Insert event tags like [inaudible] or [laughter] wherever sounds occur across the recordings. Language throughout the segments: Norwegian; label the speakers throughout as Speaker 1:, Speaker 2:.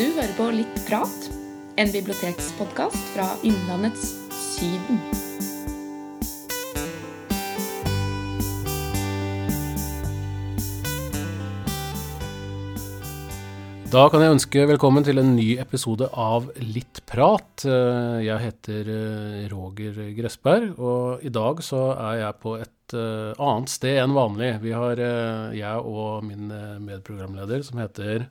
Speaker 1: Du hører på Litt prat, en bibliotekspodkast fra Innlandets Syden.
Speaker 2: Da kan jeg ønske velkommen til en ny episode av Litt prat. Eh, Jeg heter eh, Roger Gressberg, og i dag så er jeg på et eh, annet sted enn vanlig. Vi har jeg og min medprogramleder som heter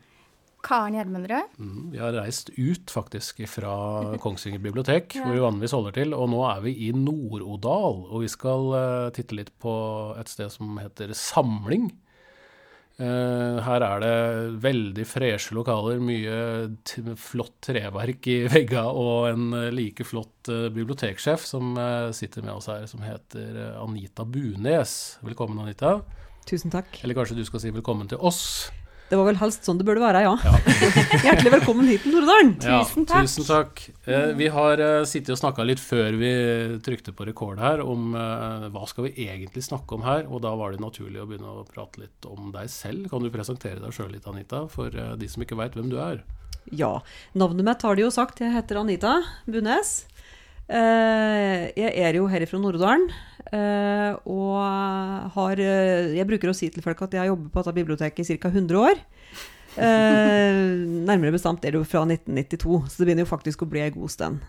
Speaker 3: Karen Gjermundrød.
Speaker 2: mm, Vi har reist ut faktisk fra [laughs] Kongsvinger bibliotek, hvor vi vanligvis holder til, og nå er vi i Nord-Odal. Og vi skal uh, titte litt på et sted som heter Samling. Uh, her er det veldig freshe lokaler, mye t flott treverk i veggene, og en uh, like flott biblioteksjef som sitter med oss her, som heter Anita Bunes. Velkommen, Anita.
Speaker 4: Tusen takk.
Speaker 2: Eller kanskje du skal si velkommen til oss.
Speaker 4: Det var vel helst sånn det burde være, ja. [laughs] Hjertelig velkommen hit til Norddalen.
Speaker 3: Tusen takk.
Speaker 2: Tusen takk. Eh, vi har eh, sittet og snakka litt før vi trykte på rekord her, om eh, hva skal vi egentlig snakke om her. Og da var det naturlig å begynne å prate litt om deg selv. Kan du presentere deg sjøl litt, Anita, for eh, de som ikke veit hvem du er?
Speaker 4: Ja. Navnet mitt har de jo sagt. Jeg heter Anita Bunes. Eh, jeg er jo her fra Norddalen. Eh, og har eh, Jeg bruker å si til folk at jeg har jobbet på dette biblioteket i ca. 100 år. Eh, [laughs] nærmere bestemt er det jo fra 1992, så det begynner jo faktisk å bli en god stund.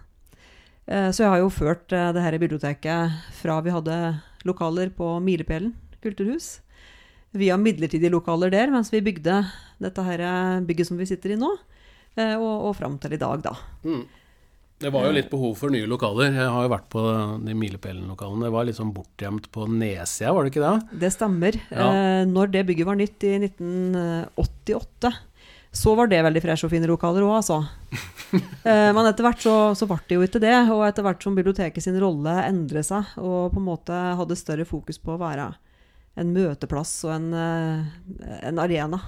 Speaker 4: Så jeg har jo ført eh, det her biblioteket fra vi hadde lokaler på Milepælen kulturhus, via midlertidige lokaler der, mens vi bygde dette her bygget som vi sitter i nå, og, og fram til i dag, da.
Speaker 2: Det var jo litt behov for nye lokaler. Jeg har jo vært på de Milepælen-lokalene. Det var litt sånn bortgjemt på nedsida, var det ikke det?
Speaker 4: Det stemmer.
Speaker 2: Ja.
Speaker 4: Eh, når det bygget var nytt i 1988, så var det veldig fresh og fine lokaler òg, altså. [laughs] eh, men etter hvert så, så ble det jo ikke det. Og etter hvert som biblioteket sin rolle endret seg, og på en måte hadde større fokus på å være en møteplass og en, eh, en arena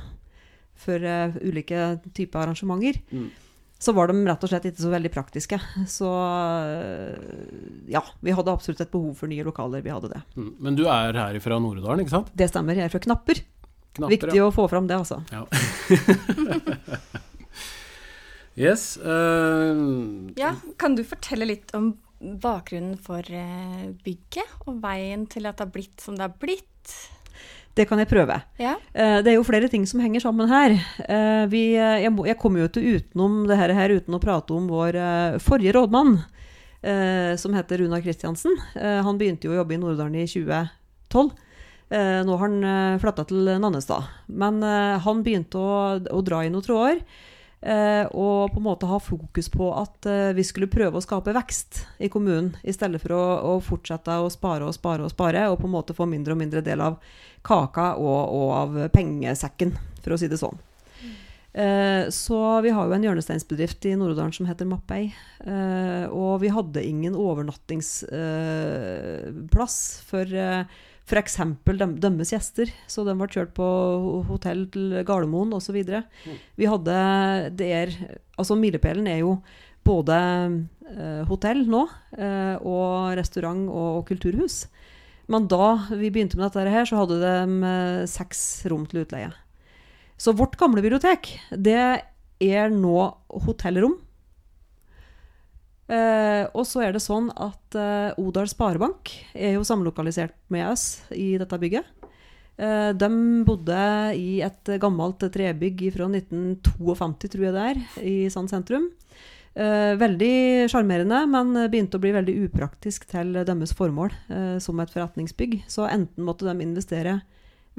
Speaker 4: for ulike typer arrangementer,
Speaker 2: Mm.
Speaker 4: Så var de rett og slett ikke så veldig praktiske. Så eh, ja, vi hadde absolutt et behov for nye lokaler. Vi hadde det.
Speaker 2: Mm. Men du er her fra Nord-Odalen, ikke sant?
Speaker 4: Det stemmer. Jeg er fra Knapper.
Speaker 2: Knapper,
Speaker 4: Viktig å få fram det, altså.
Speaker 2: Ja. [laughs] yes. Uh...
Speaker 3: Ja, kan du fortelle litt om bakgrunnen for eh, bygget, og veien til at det har blitt som det har blitt?
Speaker 4: Det kan jeg prøve.
Speaker 3: Ja.
Speaker 4: Eh, Det er jo flere ting som henger sammen her. Eh, Vi, eh, jeg, må, jeg kommer jo ikke utenom det her, uten å prate om vår forrige rådmann, som heter Runar Kristiansen. Han begynte jo å jobbe i Norddalen i 2012. Eh, Nå har han flytta til Nannestad. Men han begynte å, å dra i noen tråder. Eh, Og på en måte ha fokus på at eh, vi skulle prøve å skape vekst i kommunen, i stedet for å, å fortsette å spare og spare og spare, og på en måte få mindre og mindre del av kaka og, og av pengesekken, for å si det sånn. Eh, så vi har jo en hjørnesteinsbedrift i Nord-Odalen som heter Mappei. Og vi hadde ingen overnattingsplass for f.eks. Dem, dømmes gjester. Så de ble kjørt på hotell til Gardermoen osv. Vi hadde der er, Altså Milepælen er jo både eh, hotell nå eh, og restaurant og, og kulturhus. Men da vi begynte med dette her, så hadde de eh, seks rom til utleie. Så vårt gamle bibliotek, det er nå hotellrom. Eh, og så er det sånn at eh, Odal Sparebank er jo samlokalisert med oss i dette bygget. Eh, de bodde i et gammelt trebygg fra 1952, tror jeg det er, i Sand sentrum. Eh, veldig sjarmerende, men begynte å bli veldig upraktisk til deres formål eh, som et forretningsbygg. Så enten måtte de investere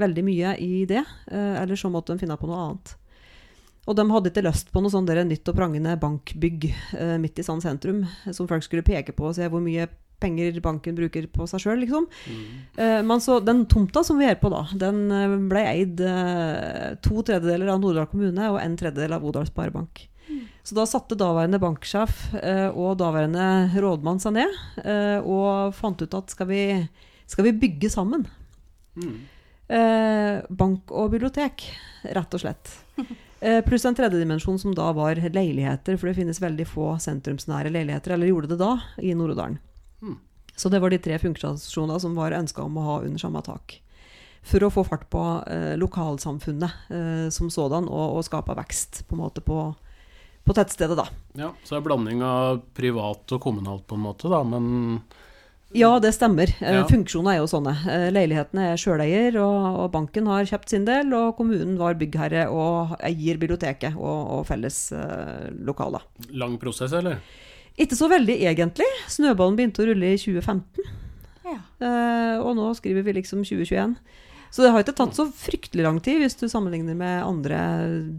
Speaker 4: veldig mye i det, eh, eller så måtte de finne på noe annet. Og de hadde ikke lyst på noe sånn der nytt og prangende bankbygg eh, midt i Sand sentrum, som folk skulle peke på og se hvor mye penger banken bruker på seg sjøl, liksom. Eh, men så den tomta som vi er på da, den eh, ble eid eh, to tredjedeler av Norddal kommune og en tredjedel av Odal Sparebank. Så da satte daværende banksjef eh, og daværende rådmann seg ned eh, og fant ut at skal vi, skal vi bygge sammen?
Speaker 2: Mm.
Speaker 4: Eh, bank og bibliotek, rett og slett. [laughs] Eh, pluss en tredje dimensjon som da var leiligheter, for det finnes veldig få sentrumsnære leiligheter, eller gjorde det da, i Nord-Odalen.
Speaker 2: Mm.
Speaker 4: Så det var de tre funksjonene som var ønska om å ha under samme tak. For å få fart på eh, lokalsamfunnet eh, som sådan, og, og skape vekst på måte på, på tettstedet, da.
Speaker 2: Ja, så det er blanding av privat og kommunalt på en måte, da, men
Speaker 4: Ja, det stemmer. Eh,
Speaker 2: Ja.
Speaker 4: Funksjonene er jo sånne. Eh, Leilighetene er sjøleier, og, og banken har kjøpt sin del, og kommunen var byggherre og eier biblioteket og, og felles eh, lokaler.
Speaker 2: lang prosess, eller?
Speaker 4: Ikke så veldig, egentlig. Snøballen begynte å rulle i 2015,
Speaker 3: Ja.
Speaker 4: eh, og nå skriver vi liksom 2021. Så det har ikke tatt så fryktelig lang tid, hvis du sammenligner med andre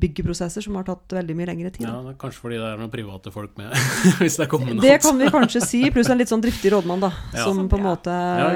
Speaker 4: byggeprosesser som har tatt veldig mye lengre tid.
Speaker 2: Ja, det er Kanskje fordi det er noen private folk med, [laughs] hvis det er noe.
Speaker 4: Det kan vi kanskje si, pluss en litt sånn driftig rådmann, da.
Speaker 2: Ja.
Speaker 4: Som på en måte
Speaker 2: Ja,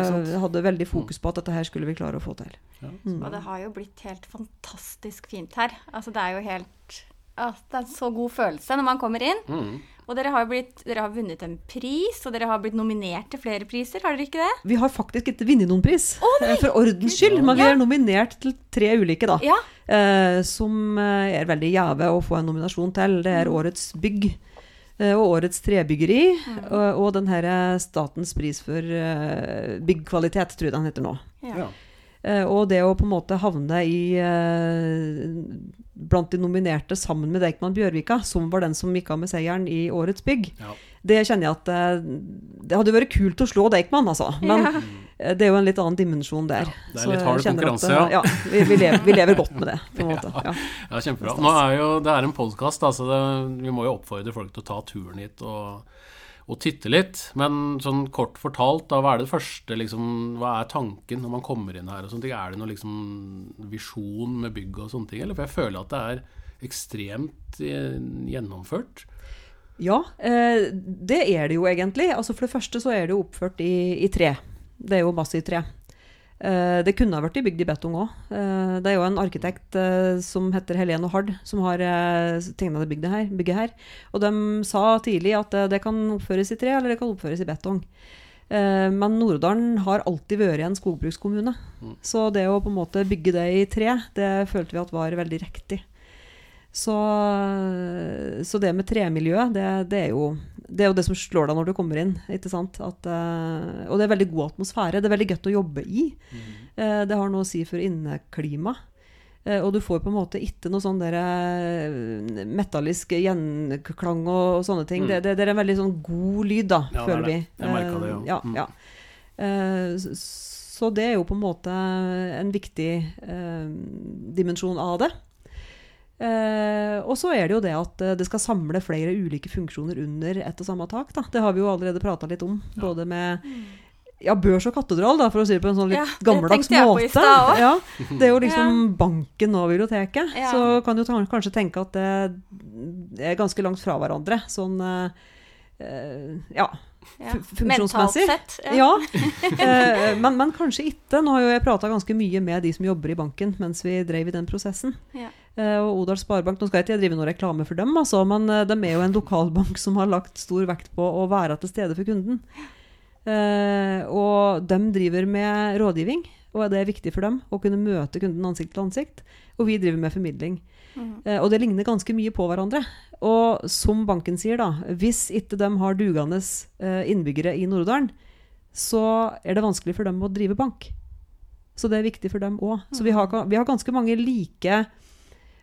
Speaker 4: hadde veldig fokus på at dette her skulle vi klare å få til. Mm.
Speaker 3: Og det har jo blitt helt fantastisk fint her. Altså, det er jo helt ja, Det er en så god følelse når man kommer inn.
Speaker 2: Mm.
Speaker 3: Og dere har, blitt, dere har vunnet en pris, og dere har blitt nominert til flere priser, har dere ikke det?
Speaker 4: Vi har faktisk ikke vunnet noen pris, eh, for ordens skyld, men vi er nominert til tre ulike, da.
Speaker 3: Ja.
Speaker 4: Eh, som eh, er veldig gjeve å få en nominasjon til. Det
Speaker 3: Mm.
Speaker 4: er Årets bygg og Årets trebyggeri.
Speaker 3: Mm.
Speaker 4: Og, og den her Statens pris for byggkvalitet, tror jeg den heter nå.
Speaker 3: Ja.
Speaker 4: Eh, og det å på en måte havne i eh, blant de nominerte sammen med Deichman Bjørvika, som var den som gikk av med seieren i Årets bygg,
Speaker 2: Ja.
Speaker 4: det kjenner jeg at eh, Det hadde vært kult å slå Deichman, altså. Men
Speaker 3: Ja.
Speaker 4: det er jo en litt annen dimensjon der.
Speaker 2: Ja, det er litt hard konkurranse,
Speaker 4: at,
Speaker 2: ja.
Speaker 4: vi, vi, lever, vi lever godt med det, på en måte. [laughs] Ja.
Speaker 2: Ja, kjempebra. Nå er jo, det er en podkast, så det, vi må jo oppfordre folk til å ta turen hit og, og titte litt. Men sånn kort fortalt, da, hva er det første liksom, Hva er tanken når man kommer inn her? og sånne? Er det noen liksom visjon med bygget og sånne ting? Eller? For jeg føler at det er ekstremt eh, gjennomført.
Speaker 4: Ja, eh, det er det jo egentlig. Altså For det første så er det jo oppført i, i tre. Det er jo massivt tre. Eh, det kunne ha vært bygd i betong òg. Eh, det er jo en arkitekt eh, som heter Helene Hard, som har uh, tegna det bygget her, bygget her. Og de sa tidlig at det kan oppføres i tre, eller det kan oppføres i betong. Men Nord-Odalen har alltid vært en skogbrukskommune. Så det å på en måte bygge det i tre, det følte vi at var veldig riktig. Så, så det med tremiljøet, det, det, er jo, det er jo det som slår deg når du kommer inn. ikke sant? At, uh, og det er veldig god atmosfære. Det er veldig godt å jobbe i. Eh, det har noe å si for inneklima. Uh, og du får på en måte ikke noe sånn der, metallisk gjenklang og, sånne ting.
Speaker 2: Mm.
Speaker 4: Det, det, det er en veldig sånn god lyd, da,
Speaker 2: Ja, er
Speaker 4: føler vi.
Speaker 2: Jeg merket det, ja.
Speaker 4: Ja,
Speaker 2: Mm.
Speaker 4: ja. Så det er jo på en måte en viktig dimensjon av det. Eh, og så er det jo det at eh, det skal samle flere ulike funksjoner under ett og samme tak. Da. Det har vi jo allerede prata litt om. Både med ja, børs og katedral, da, for å si det på en sånn litt
Speaker 3: Ja,
Speaker 4: gammeldags måte. Ja, det er jo liksom banken og biblioteket.
Speaker 3: Ja.
Speaker 4: Så kan du kanskje tenke at det er ganske langt fra hverandre. Sånn eh, ja,
Speaker 3: Ja.
Speaker 4: fu- funksjonsmessig.
Speaker 3: Mentalt sett.
Speaker 4: Ja, [laughs] eh, men, men kanskje ikke. Nå har jo jeg prata ganske mye med de som jobber i banken mens vi drev i den prosessen.
Speaker 3: Ja.
Speaker 4: Eh, og Odal Sparebank, nå skal jeg ikke drive noe reklame for dem, altså, men eh, de er jo en lokalbank som har lagt stor vekt på å være til stede for kunden. Eh, og de driver med rådgivning, og det er viktig for dem å kunne møte kunden ansikt til ansikt. Og vi driver med formidling. Mm. og det ligner ganske mye på hverandre. Og som banken sier, da, hvis ikke de har dugende innbyggere i Nord-Odalen, så er det vanskelig for dem å drive bank. Så det er viktig for dem òg. Så vi har, vi har ganske mange like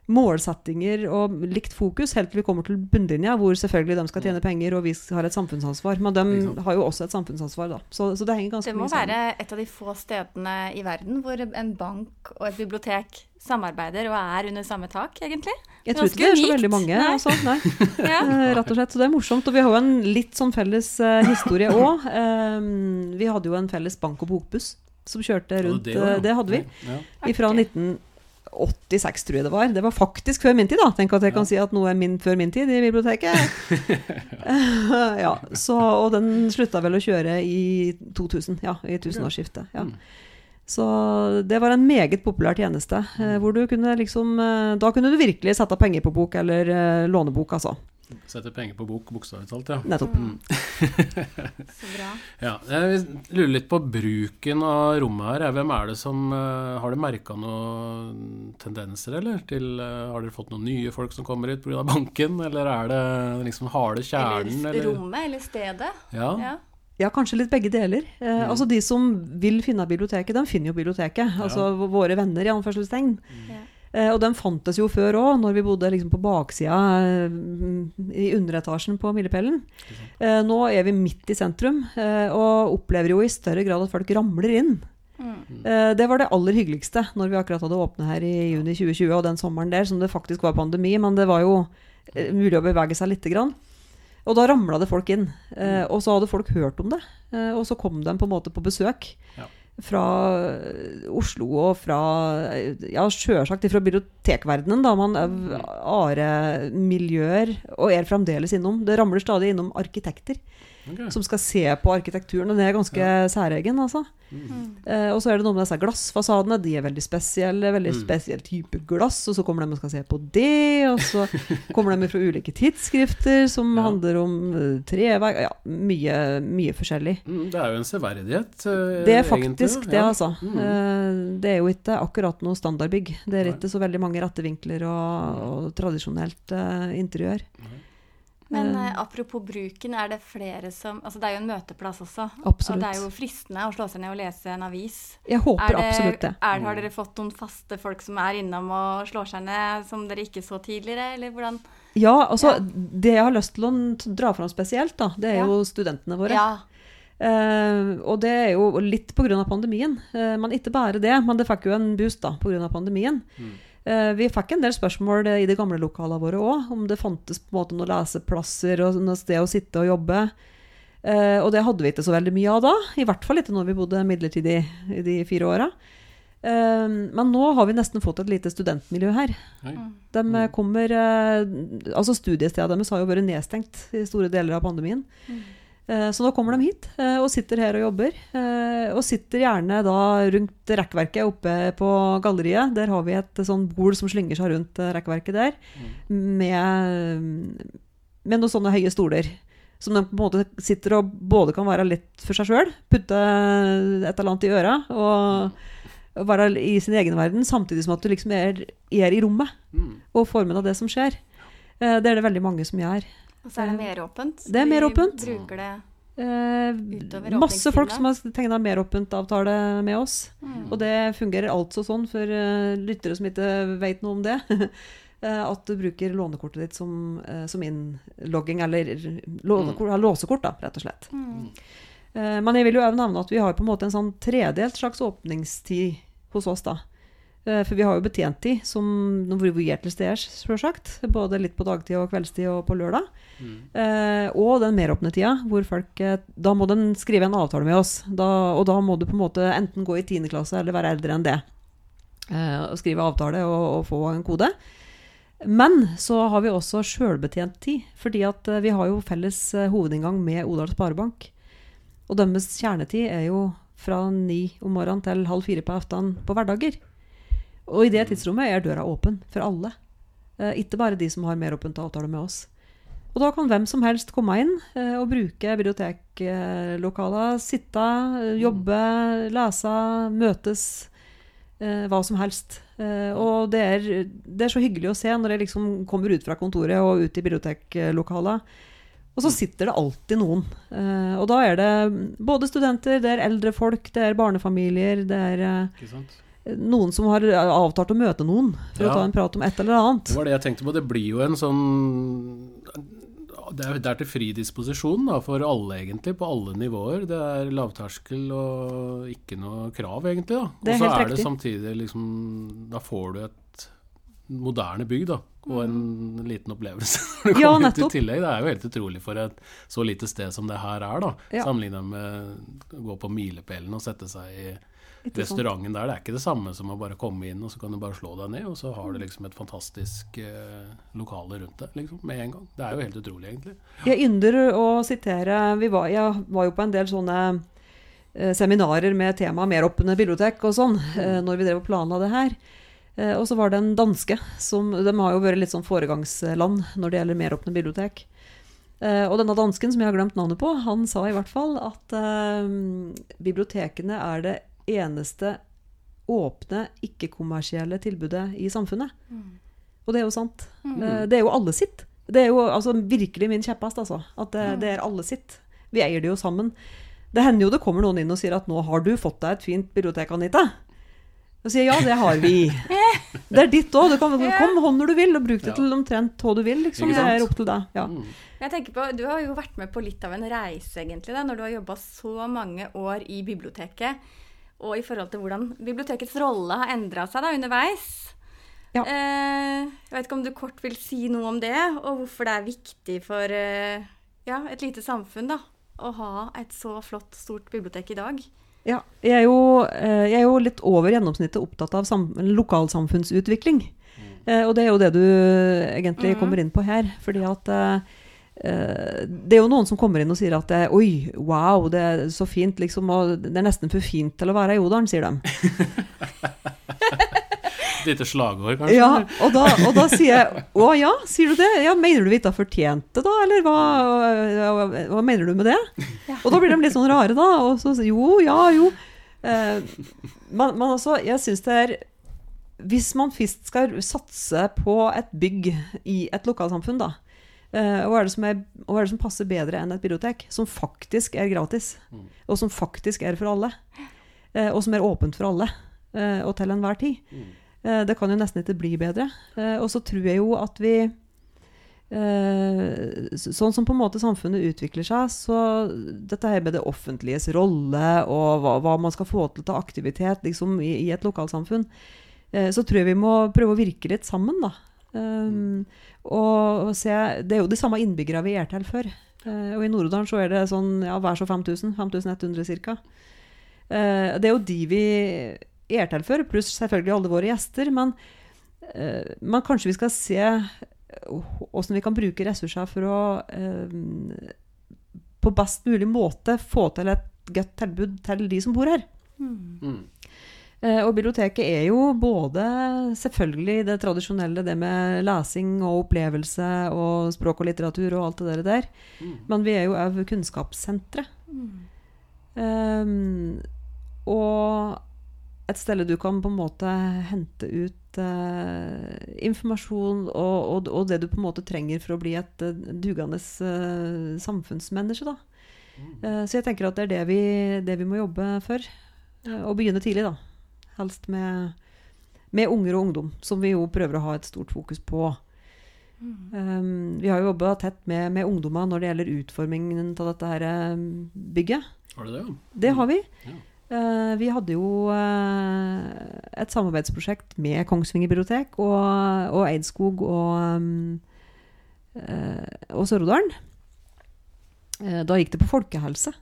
Speaker 4: målsettinger og likt fokus helt til vi kommer til bunnlinja, hvor selvfølgelig de skal tjene penger og vi har et samfunnsansvar. Men de har jo også et samfunnsansvar, da. Så, så det henger ganske mye sammen.
Speaker 3: Det må være et av de få stedene i verden hvor en bank og et bibliotek samarbeider og er under samme tak, egentlig.
Speaker 4: Jeg tror ikke det er så veldig mange.
Speaker 3: Nei.
Speaker 4: Sånt, nei. [laughs] Eh, ja. Rett og slett. Så det er morsomt. Og vi har jo en litt sånn felles uh, historie [laughs] òg. Um, eh, vi hadde jo en felles bank- og bokbuss som kjørte rundt.
Speaker 2: Ja,
Speaker 4: det, det, hadde vi.
Speaker 2: Ja.
Speaker 4: Fra
Speaker 3: 19...
Speaker 4: 86, tror jeg det var. Det var faktisk før min tid, da. Tenk at jeg ja. kan si at noe er min, før min tid i biblioteket. [laughs] ja, så, og den slutta vel å kjøre i 2000. Ja, i tusenårsskiftet. Ja. Så det var en meget populær tjeneste. Eh, mm. hvor du kunne liksom, eh, Da kunne du virkelig sette penger på bok eller eh, lånebok, altså.
Speaker 2: Setter penger på bok, bokstavelig talt, ja.
Speaker 4: Nettopp. [laughs]
Speaker 3: Så bra.
Speaker 2: Ja, jeg lurer litt på bruken av rommet her. Hvem er det som eh, Har dere merka noen tendenser, eller? Til, eh, har dere fått noen nye folk som kommer hit pga. banken, eller er det liksom harde kjernen,
Speaker 3: Eller
Speaker 2: eller?
Speaker 3: rommet, eller stedet.
Speaker 2: Ja.
Speaker 3: Ja.
Speaker 4: Ja, kanskje litt begge deler. Eh,
Speaker 2: Mm.
Speaker 4: Altså De som vil finne biblioteket, de finner jo biblioteket. Altså våre venner, i anførselstegn.
Speaker 3: Ja.
Speaker 4: Eh, og den fantes jo før òg, når vi bodde liksom på baksida eh, i underetasjen på Milepælen. Eh, nå er vi midt i sentrum og opplever jo i større grad at folk ramler inn. Mm. det var det aller hyggeligste når vi akkurat hadde åpnet her i juni 2020 og den sommeren der, som det faktisk var pandemi, men det var jo mulig å bevege seg lite grann. Og da ramla det folk inn. Eh, og så hadde folk hørt om det. Og så kom de på en måte på besøk.
Speaker 2: Ja.
Speaker 4: Fra Oslo og fra Ja, sjølsagt fra bibliotekverdenen, da. Man er are-miljøer, og er fremdeles innom. Det ramler stadig innom arkitekter
Speaker 2: Ok.
Speaker 4: som skal se på arkitekturen, og det er ganske særegen, altså. Eh, og så er det noe med disse glassfasadene. De er veldig spesielle. Veldig
Speaker 2: Mm.
Speaker 4: spesiell type glass. Og så kommer de og skal se på det. Og så kommer de fra ulike tidsskrifter som
Speaker 2: Ja.
Speaker 4: handler om treverk. Ja, mye, mye forskjellig.
Speaker 2: Mm, Det er jo en severdighet. eh,
Speaker 4: Det er faktisk
Speaker 2: egentlig,
Speaker 4: det,
Speaker 2: Ja.
Speaker 4: altså.
Speaker 2: Mm.
Speaker 4: Eh, det er jo ikke akkurat noe standardbygg. Det er ikke så veldig mange rette vinkler og, og tradisjonelt eh, interiør.
Speaker 3: Men
Speaker 4: Eh.
Speaker 3: eh, apropos bruken, er det flere som Altså det er jo en møteplass også.
Speaker 4: Absolutt.
Speaker 3: Og det er jo fristende å slå seg ned og lese en avis.
Speaker 4: Jeg håper
Speaker 3: Er det,
Speaker 4: absolutt det.
Speaker 3: Er, har dere fått noen faste folk som er innom og slår seg ned, som dere ikke så tidligere, eller hvordan?
Speaker 4: Ja, altså
Speaker 3: Ja.
Speaker 4: Det jeg har lyst til å dra fram spesielt, da, det er
Speaker 3: Ja.
Speaker 4: jo studentene våre.
Speaker 3: Ja.
Speaker 4: Eh, og det er jo litt pga. pandemien. Eh, men ikke bare det, men det fikk jo en boost da, pga. pandemien. Eh, vi fikk en del spørsmål eh, i de gamle lokalene våre òg, om det fantes på en måte noen leseplasser og noe sted å sitte og jobbe. Eh, og det hadde vi ikke så veldig mye av da, i hvert fall ikke når vi bodde midlertidig i de fire åra. Eh, men nå har vi nesten fått et lite studentmiljø her. De eh, kommer eh, Altså studiestedet deres har jo vært nedstengt i store deler av pandemien. Eh, Så nå kommer de hit eh, og sitter her og jobber. eh, Og sitter gjerne da rundt rekkverket oppe på galleriet. Der har vi et sånn bol som slynger seg rundt rekkverket der, med, med noen sånne høye stoler. Som de på en måte sitter og både kan være litt for seg sjøl, putte et eller annet i øra og være i sin egen verden, samtidig som at du liksom er, er i rommet
Speaker 2: Mm.
Speaker 4: og formen av det som skjer. Det er det veldig mange som gjør.
Speaker 3: Og så er det meråpent.
Speaker 4: Det er meråpent.
Speaker 3: Vi bruker det
Speaker 4: Eh,
Speaker 3: Utover
Speaker 4: masse folk som har tegna meråpent-avtale med oss.
Speaker 3: Mm.
Speaker 4: Og det fungerer altså sånn for eh, lyttere som ikke vet noe om det. [laughs] eh, at du bruker lånekortet ditt som, eh, som innlogging, eller lånekort, mm. låsekort, da, rett og slett.
Speaker 3: Mm.
Speaker 4: Eh, men jeg vil jo nevne at vi har på en måte en sånn tredelt slags åpningstid hos oss, da. Eh, For vi har jo betjent de som hvor vi er til stede. Både litt på dagtid og kveldstid og på lørdag. Eh, og den meråpne tida, hvor folk eh, Da må de skrive en avtale med oss. Da, og da må du på en måte enten gå i 10. klasse eller være eldre enn det. Eh, og skrive avtale og, og få en kode. Men så har vi også sjølbetjent tid, fordi at eh, vi har jo felles hovedinngang med Odal Sparebank. Og deres kjernetid er jo fra ni om morgenen til halv fire på aften på hverdager. Og i det tidsrommet er døra åpen for alle. Eh, ikke bare de som har meråpent avtale med oss. Og da kan hvem som helst komme inn eh, og bruke biblioteklokaler. Sitte, eh, jobbe, lese, møtes. Eh, hva som helst. Eh, og det er, det er så hyggelig å se når jeg liksom kommer ut fra kontoret og ut i biblioteklokalet. Og så sitter det alltid noen. Eh, og da er det både studenter, det er eldre folk, det er barnefamilier, det er
Speaker 2: Ikke sant?
Speaker 4: Noen som har avtalt å møte noen for
Speaker 2: Ja.
Speaker 4: å ta en prat om et eller annet.
Speaker 2: Det var det jeg tenkte på. Det blir jo en sånn Det er, det er til fri disposisjon da, for alle, egentlig, på alle nivåer. Det er lavterskel og ikke noe krav, egentlig. Og så
Speaker 4: er,
Speaker 2: er det samtidig liksom Da får du et moderne bygg, da. Og en liten opplevelse [laughs] når du
Speaker 4: Ja,
Speaker 2: kommer ut i
Speaker 4: nettopp.
Speaker 2: tillegg. Det er jo helt utrolig for et så lite sted som det her er, da.
Speaker 4: Ja.
Speaker 2: Sammenligna med å gå på milepælen og sette seg i? Restauranten der. Det er ikke det samme som å bare komme inn, og så kan du bare slå deg ned, og så har du liksom et fantastisk eh, lokale rundt deg, liksom, med en gang. Det er jo helt utrolig, egentlig.
Speaker 4: Jeg ynder å sitere vi var, Jeg var jo på en del sånne eh, seminarer med tema meråpne bibliotek og sånn, eh, når vi drev og planla det her. Eh, og så var det en danske som De har jo vært litt sånn foregangsland når det gjelder meråpne bibliotek. Uh, og denne dansken som jeg har glemt navnet på, han sa i hvert fall at uh, bibliotekene er det eneste åpne, ikke-kommersielle tilbudet i samfunnet. Og det er jo sant. Mm. Det er jo alle sitt. Det er jo altså, virkelig min kjepphest, altså. At det, det er alle sitt. Vi eier det jo sammen. Det hender jo det kommer noen inn og sier at 'nå har du fått deg et fint bibliotek, Anita'. Og sier ja, det har vi. [laughs] Det er ditt òg. Du kan komme hånd når du vil, og bruk det til omtrent hva du vil. Liksom. Det er opp til deg. Ja.
Speaker 2: Mm.
Speaker 3: Jeg tenker på, Du har jo vært med på litt av en reise, egentlig, da, når du har jobba så mange år i biblioteket. Og i forhold til hvordan bibliotekets rolle har endra seg da, underveis.
Speaker 4: Ja.
Speaker 3: Eh, jeg vet ikke om du kort vil si noe om det, og hvorfor det er viktig for eh, ja, et lite samfunn da, å ha et så flott, stort bibliotek i dag.
Speaker 4: Ja, jeg er, jo, eh, jeg er jo litt over gjennomsnittet opptatt av sam lokalsamfunnsutvikling. Eh, og det er jo det du egentlig
Speaker 3: mm.
Speaker 4: kommer inn på her. Fordi at eh, eh, det er jo noen som kommer inn og sier at det, Oi, wow, det er så fint, liksom. Og det er nesten for fint til å være i Odalen, sier de. [laughs]
Speaker 2: Et lite slagord, kanskje?
Speaker 4: Ja, og da, og da sier jeg Å ja, sier du det? Ja, Mener du vi ikke har fortjent det, da? Eller hva, hva, hva mener du med det? Og da blir de litt sånn rare, da. Og så sier jo, ja, jo. Eh, men, men altså, jeg syns det er Hvis man først skal satse på et bygg i et lokalsamfunn, da. Eh, hva, er det som er, hva er det som passer bedre enn et bibliotek? Som faktisk er gratis. Og som faktisk er for alle. Uh, og som er åpent for alle. Uh, og til enhver tid. Eh, Det kan jo nesten ikke bli bedre. Og så tror jeg jo at vi Sånn som på en måte samfunnet utvikler seg, så dette her med det offentliges rolle og hva, hva man skal få til av aktivitet liksom, i, i et lokalsamfunn, så tror jeg vi må prøve å virke litt sammen, da. Um, og, og se Det er jo de samme innbyggere vi er til før. Uh, og i Nord-Odalen så er det sånn ja, hver så 5000. 5100 ca. Uh, det er jo de vi er til for, pluss selvfølgelig alle våre gjester. Men, uh, men kanskje vi skal se hvordan vi kan bruke ressurser for å på best mulig måte få til et godt tilbud til de som bor her.
Speaker 2: Mm.
Speaker 4: Eh, og biblioteket er jo både selvfølgelig det tradisjonelle, det med lesing og opplevelse og språk og litteratur og alt det der, der.
Speaker 2: Mm.
Speaker 4: men vi er jo òg kunnskapssenteret. Um, og et sted du kan på en måte hente ut uh, informasjon og, og, og det du på en måte trenger for å bli et uh, dugende uh, samfunnsmenneske. Da. Eh, så jeg tenker at det er det vi, det vi må jobbe for. og begynne tidlig, da. Helst med, med unger og ungdom, som vi jo prøver å ha et stort fokus på. Um, vi har jo jobba tett med, med ungdommer når det gjelder utformingen av dette her um, bygget.
Speaker 2: Har du det? ja?
Speaker 4: Det har vi.
Speaker 2: Ja.
Speaker 4: Uh, vi hadde jo uh, et samarbeidsprosjekt med Kongsvinger bibliotek og, og Eidskog og, um, uh, og Sør-Odalen. Eh, da gikk det på folkehelse.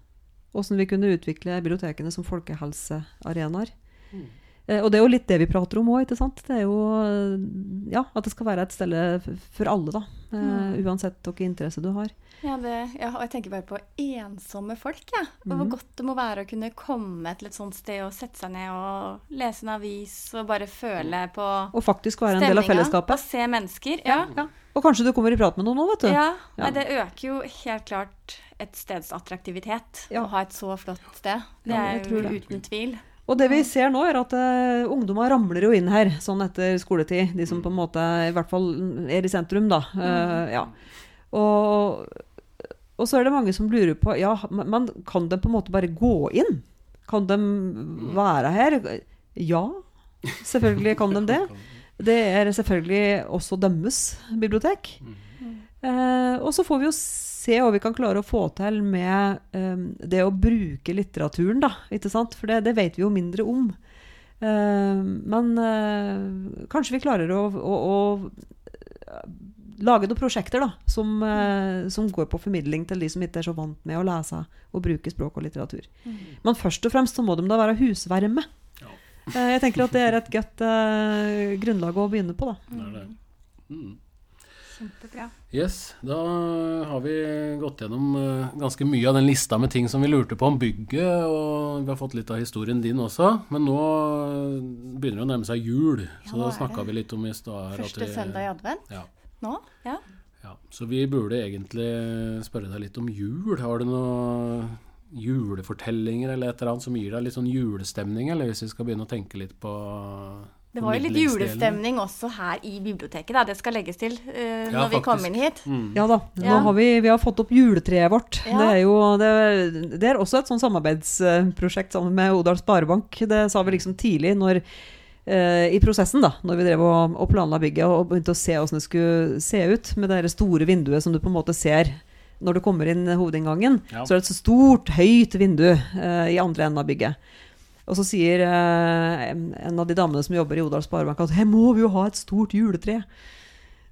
Speaker 4: Hvordan vi kunne utvikle bibliotekene som folkehelsearenaer.
Speaker 2: Mm.
Speaker 4: Eh, og det er jo litt det vi prater om òg, ikke sant. Det er jo eh, ja, at det skal være et sted for alle, da. Eh,
Speaker 3: Mm.
Speaker 4: Uansett hvilken interesse du har.
Speaker 3: Ja, det, ja, og jeg tenker bare på ensomme folk, jeg. Og hvor
Speaker 4: Mhm.
Speaker 3: godt det må være å kunne komme til et sånt sted og sette seg ned og lese en avis og bare føle på
Speaker 4: Og faktisk være en del av fellesskapet.
Speaker 3: Og se mennesker. Ja.
Speaker 4: Ja. Og kanskje du kommer i prat med noen nå, vet du.
Speaker 3: Ja,
Speaker 4: Ja.
Speaker 3: Nei, det øker jo helt klart et steds attraktivitet
Speaker 4: Ja.
Speaker 3: å ha et så flott sted. Det
Speaker 4: Ja,
Speaker 3: er jo uten tvil.
Speaker 4: Og det vi ser nå, er at uh, ungdommer ramler jo inn her sånn etter skoletid. De som på en måte i hvert fall er i sentrum, da. Uh, ja. Og, og så er det mange som lurer på Ja, men kan de på en måte bare gå inn? Kan de være her? Ja, selvfølgelig kan de det. [laughs] Det er selvfølgelig også deres bibliotek. Uh, og så får vi jo se hva vi kan klare å få til med eh, det å bruke litteraturen, da. Ikke sant? For det, det vet vi jo mindre om. Eh, men eh, kanskje vi klarer å, å, å lage noen prosjekter da, som, eh, som går på formidling til de som ikke er så vant med å lese og bruke språk og litteratur. Men først og fremst så må de da være husvarme.
Speaker 2: Ja.
Speaker 4: Eh, jeg tenker at det er et godt eh, grunnlag å begynne på. da.
Speaker 2: Det er det. Mm.
Speaker 3: Kjempebra.
Speaker 2: Yes, da har vi gått gjennom eh, ganske mye av den lista med ting som vi lurte på om bygget, og vi har fått litt av historien din også. Men nå eh, begynner det å nærme seg jul, så
Speaker 3: Ja, så
Speaker 2: da snakka vi litt om i stad
Speaker 3: Første søndag i advent
Speaker 2: Ja,
Speaker 3: nå? Ja.
Speaker 2: ja. Så vi burde egentlig spørre deg litt om jul. Har du noen julefortellinger eller et eller annet som gir deg litt sånn julestemning, eller hvis vi skal begynne å tenke litt på
Speaker 3: Det var jo litt julestemning også her i biblioteket, da. Det skal legges til uh,
Speaker 2: Ja,
Speaker 3: når vi kom inn hit.
Speaker 2: Mm.
Speaker 4: Ja da. Nå
Speaker 3: Ja.
Speaker 4: har vi, vi har fått opp juletreet vårt.
Speaker 3: Ja.
Speaker 4: Det er jo det, det er også et sånn samarbeidsprosjekt sammen med Odal Sparebank. Det sa vi liksom tidlig når eh, i prosessen, da, når vi drev og, og planla bygget og begynte å se åssen det skulle se ut, med det store vinduet som du på en måte ser når du kommer inn hovedinngangen,
Speaker 2: Ja.
Speaker 4: så er det et så stort, høyt vindu eh, i andre enden av bygget. Og så sier eh, en av de damene som jobber i Odal Sparebank at her må vi jo ha et stort juletre.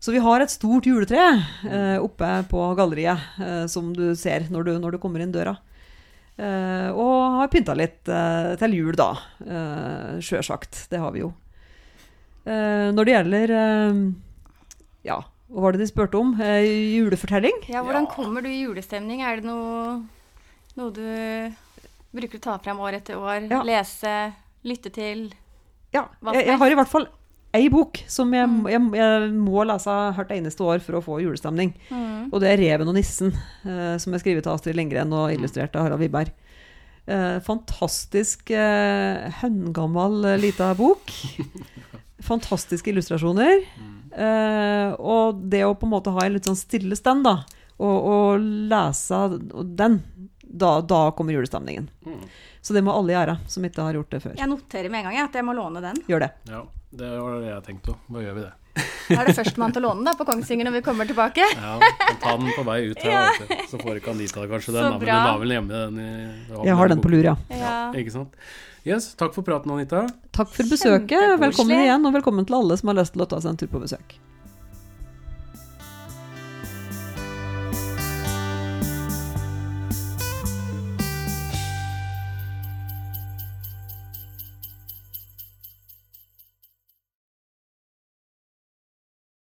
Speaker 4: Så vi har et stort juletre eh, oppe på galleriet, eh, som du ser når du, når du kommer inn døra. Eh, og har pynta litt eh, til jul, da. Eh, Sjølsagt. Det har vi jo. Eh, når det gjelder eh, Ja, hva var det de spurte om? Eh, julefortelling?
Speaker 3: Ja, hvordan
Speaker 2: Ja.
Speaker 3: kommer du i julestemning? Er det noe, noe du bruker å ta frem år etter år?
Speaker 4: Ja.
Speaker 3: Lese, lytte til?
Speaker 4: Ja, jeg, jeg har i hvert fall ei bok som jeg,
Speaker 3: Mm.
Speaker 4: jeg, jeg må lese hvert eneste år for å få julestemning.
Speaker 3: Mm.
Speaker 4: Og det er 'Reven og nissen', uh, som er skrevet av Astrid Lindgren og illustrert av Harald Wiberg. Uh, fantastisk uh, høngammal uh, lita bok. [laughs] Fantastiske illustrasjoner. Uh, og det å på en måte ha en litt sånn stille stand, da, og, og lese den, da, da kommer julestemningen.
Speaker 2: Mm.
Speaker 4: Så det må alle gjøre som ikke har gjort det før.
Speaker 3: Jeg noterer med en gang jeg, at jeg må låne den.
Speaker 4: Gjør det.
Speaker 2: Ja, det var det jeg tenkte òg. Da gjør vi det.
Speaker 3: Da er det førstemann til å låne da, på Kongsvinger når vi kommer tilbake.
Speaker 2: Ja, ta den på vei ut her, ja. så får ikke Anita kanskje den. Men hun har vel hjemme den i
Speaker 4: Jeg har den på lur, ja.
Speaker 3: Ja.
Speaker 2: Ikke sant. Yes, takk for praten, Anita.
Speaker 4: Takk for besøket. Velkommen igjen, og velkommen til alle som har lyst til å ta seg en tur på besøk.